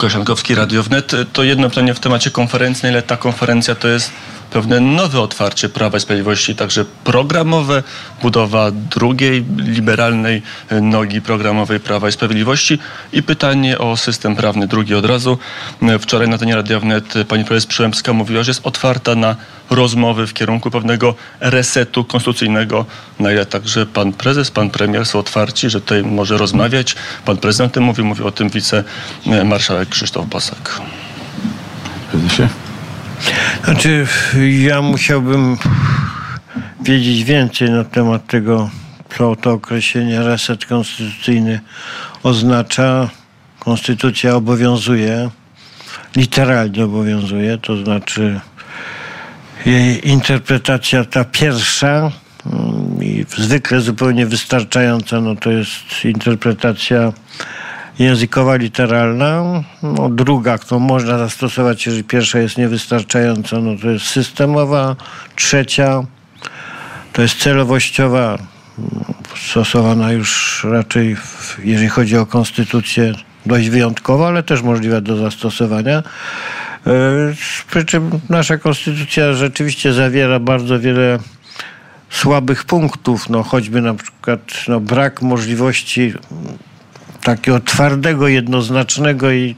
Kosiankowski, Radio Wnet. To jedno pytanie w temacie konferencji. Na ile ta konferencja to jest pewne nowe otwarcie Prawa i Sprawiedliwości, także programowe, budowa drugiej liberalnej nogi programowej Prawa i Sprawiedliwości i pytanie o system prawny, drugi od razu. Wczoraj na ten Radio Wnet pani prezes Przyłębska mówiła, że jest otwarta na rozmowy w kierunku pewnego resetu konstytucyjnego, na ile także pan prezes, pan premier są otwarci, że tutaj może rozmawiać. Pan prezydent o tym mówił o tym wicemarszałek Krzysztof Bosak. Prezesie? Znaczy, ja musiałbym wiedzieć więcej na temat tego, co to określenie reset konstytucyjny oznacza. Konstytucja obowiązuje, literalnie obowiązuje, to znaczy jej interpretacja ta pierwsza mm, i zwykle zupełnie wystarczająca, no to jest interpretacja językowa, literalna. No, druga, którą można zastosować, jeżeli pierwsza jest niewystarczająca, no to jest systemowa. Trzecia to jest celowościowa, stosowana już raczej, w, jeżeli chodzi o konstytucję, dość wyjątkowa, ale też możliwa do zastosowania. E, przy czym nasza konstytucja rzeczywiście zawiera bardzo wiele słabych punktów, no choćby na przykład no, brak możliwości takiego twardego, jednoznacznego i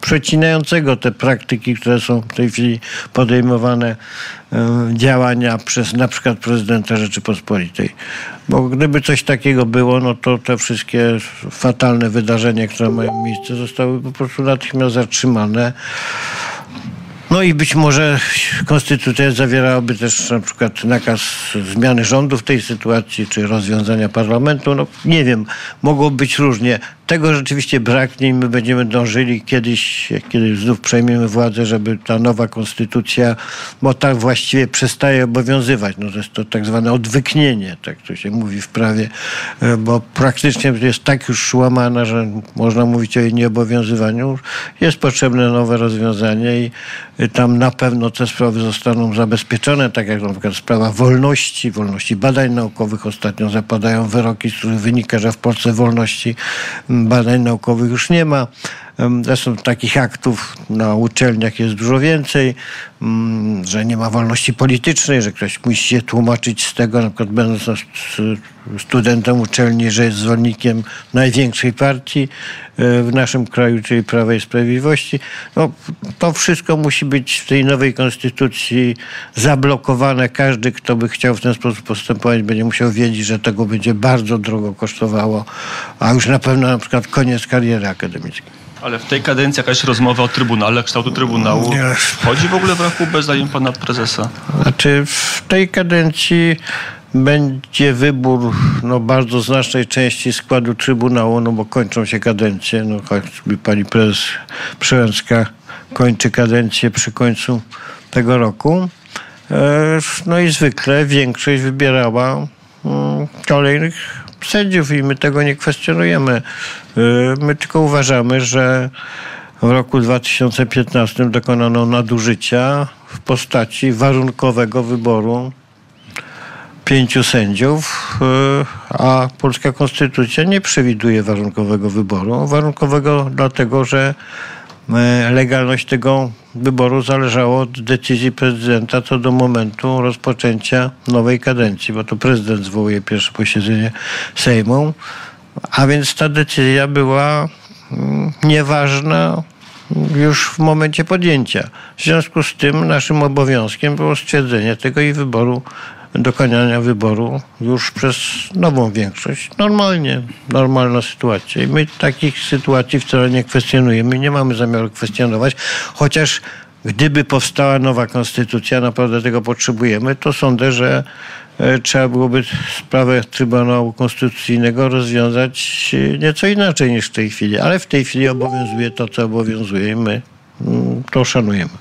przecinającego te praktyki, które są w tej chwili podejmowane e, działania przez na przykład prezydenta Rzeczypospolitej. Bo gdyby coś takiego było, no to te wszystkie fatalne wydarzenia, które mają miejsce, zostały po prostu natychmiast zatrzymane. No i być może konstytucja zawierałaby też na przykład nakaz zmiany rządu w tej sytuacji, czy rozwiązania parlamentu. No nie wiem, mogło być różnie. Tego rzeczywiście braknie i my będziemy dążyli kiedyś, kiedy znów przejmiemy władzę, żeby ta nowa konstytucja, bo tak właściwie przestaje obowiązywać. No to jest to tak zwane odwyknienie, tak to się mówi w prawie, e, bo praktycznie jest tak już łamana, że można mówić o jej nieobowiązywaniu. Jest potrzebne nowe rozwiązanie i tam na pewno te sprawy zostaną zabezpieczone, tak jak na przykład sprawa wolności, wolności badań naukowych. Ostatnio zapadają wyroki, z których wynika, że w Polsce wolności badań naukowych już nie ma. Zresztą takich aktów na uczelniach jest dużo więcej, mm, że nie ma wolności politycznej, że ktoś musi się tłumaczyć z tego, na przykład będąc studentem uczelni, że jest zwolennikiem największej partii e, w naszym kraju, czyli Prawa i Sprawiedliwości. No, to wszystko musi być w tej nowej konstytucji zablokowane. Każdy, kto by chciał w ten sposób postępować, będzie musiał wiedzieć, że tego będzie bardzo drogo kosztowało, a już na pewno na przykład koniec kariery akademickiej. Ale w tej kadencji jakaś rozmowa o Trybunale, kształtu Trybunału Nie. wchodzi w ogóle w rachubę zdaniem pana prezesa? Znaczy w tej kadencji będzie wybór no, bardzo znacznej części składu Trybunału, no bo kończą się kadencje. No, choćby pani prezes Przyłęcka kończy kadencję przy końcu tego roku. E, No i zwykle większość wybierała mm, kolejnych sędziów i my tego nie kwestionujemy. E, My tylko uważamy, że w roku 2015 dokonano nadużycia w postaci warunkowego wyboru pięciu sędziów, y, a polska konstytucja nie przewiduje warunkowego wyboru. Warunkowego dlatego, że y, legalność tego wyboru zależała od decyzji prezydenta co do momentu rozpoczęcia nowej kadencji, bo to prezydent zwołuje pierwsze posiedzenie Sejmu, a więc ta decyzja była mm, nieważna już w momencie podjęcia. W związku z tym naszym obowiązkiem było stwierdzenie tego i wyboru, dokonania wyboru już przez nową większość. Normalnie, normalna sytuacja. I my takich sytuacji wcale nie kwestionujemy, nie mamy zamiaru kwestionować, chociaż gdyby powstała nowa konstytucja, naprawdę tego potrzebujemy, to sądzę, że e, trzeba byłoby sprawę Trybunału Konstytucyjnego rozwiązać e, nieco inaczej niż w tej chwili. Ale w tej chwili obowiązuje to, co obowiązuje i my mm, to szanujemy.